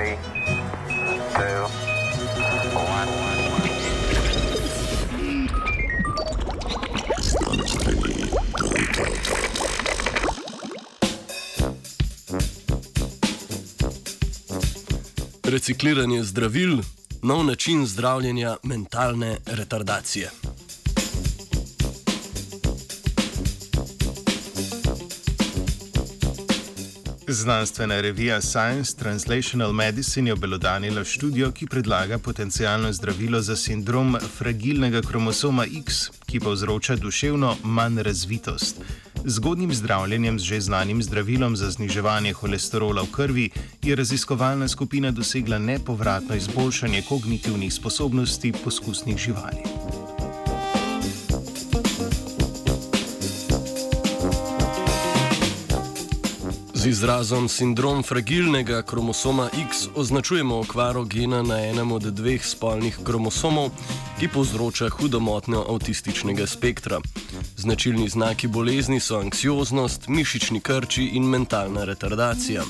Three, two, one. Recikliranje zdravil, nov način zdravljenja mentalne retardacije. Znanstvena revija Science Translational Medicine je obelodanila študijo, ki predlaga potencijalno zdravilo za sindrom fragilnega kromosoma X, ki povzroča duševno manj razvitost. Z zgodnjim zdravljenjem z že znanim zdravilom za zniževanje holesterola v krvi je raziskovalna skupina dosegla nepovratno izboljšanje kognitivnih sposobnosti poskusnih živali. Z izrazom sindrom fragilnega kromosoma X označujemo okvaro gena na enem od dveh spolnih kromosomov, ki povzroča hudo motnjo avtističnega spektra. Značilni znaki bolezni so anksioznost, mišični krči in mentalna retardacija.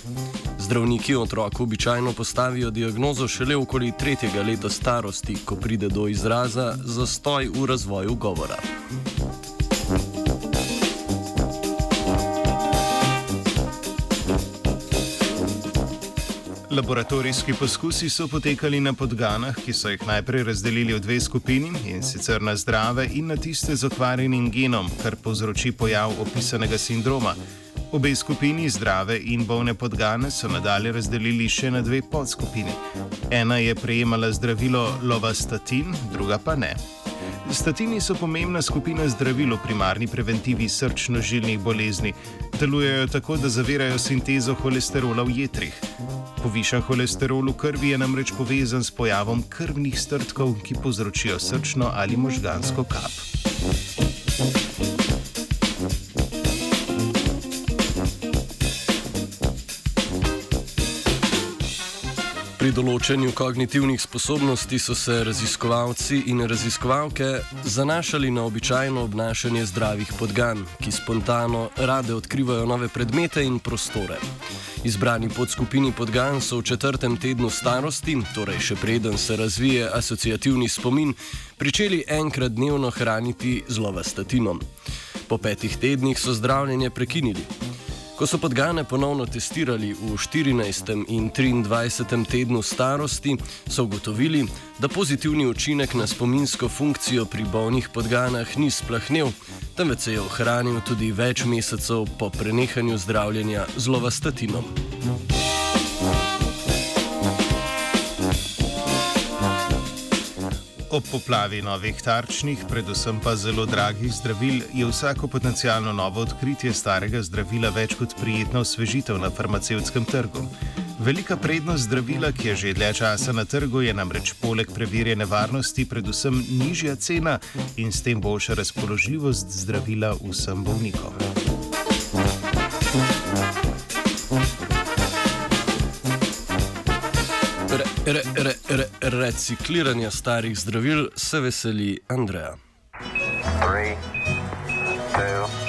Zdravniki otroku običajno postavijo diagnozo šele okoli tretjega leta starosti, ko pride do izraza zastoj v razvoju govora. Laboratorijski poskusi so potekali na podganah, ki so jih najprej razdelili v dve skupini in sicer na zdrave in na tiste z okvarjenim genom, kar povzroči pojav opisanega sindroma. Obe skupini, zdrave in bolne podgane, so nadalje razdelili še na dve podskupini. Ena je prejemala zdravilo lovastatin, druga pa ne. Statini so pomembna skupina zdravil v primarni preventivi srčno-žilnih bolezni. Delujejo tako, da zavirajo sintezo holesterola v jetrih. Povišan holesterol v krvi je namreč povezan s pojavom krvnih strtkov, ki povzročijo srčno ali možgansko kap. Pri določanju kognitivnih sposobnosti so se raziskovalci in raziskovalke zanašali na običajno obnašanje zdravih podgan, ki spontano rade odkrivajo nove predmete in prostore. Izbrani podskupini podgan so v četrtem tednu starosti, torej še preden se razvije asociativni spomin, pričeli enkrat dnevno hraniti z lovastatinom. Po petih tednih so zdravljenje prekinili. Ko so podgane ponovno testirali v 14. in 23. tednu starosti, so ugotovili, da pozitivni učinek na spominsko funkcijo pri bolnih podganah ni splahnil, temveč se je ohranil tudi več mesecev po prenehanju zdravljenja z lovastatinom. Ob poplavi novih tarčnih, predvsem pa zelo dragih zdravil, je vsako potencijalno novo odkritje starega zdravila več kot prijetna osvežitev na farmacevtskem trgu. Velika prednost zdravila, ki je že dlje časa na trgu, je namreč poleg preverjene varnosti predvsem nižja cena in s tem boljša razpoložljivost zdravila vsem bolnikom. Re, re, re, recikliranja starih zdravil se veseli Andreja. Three, two,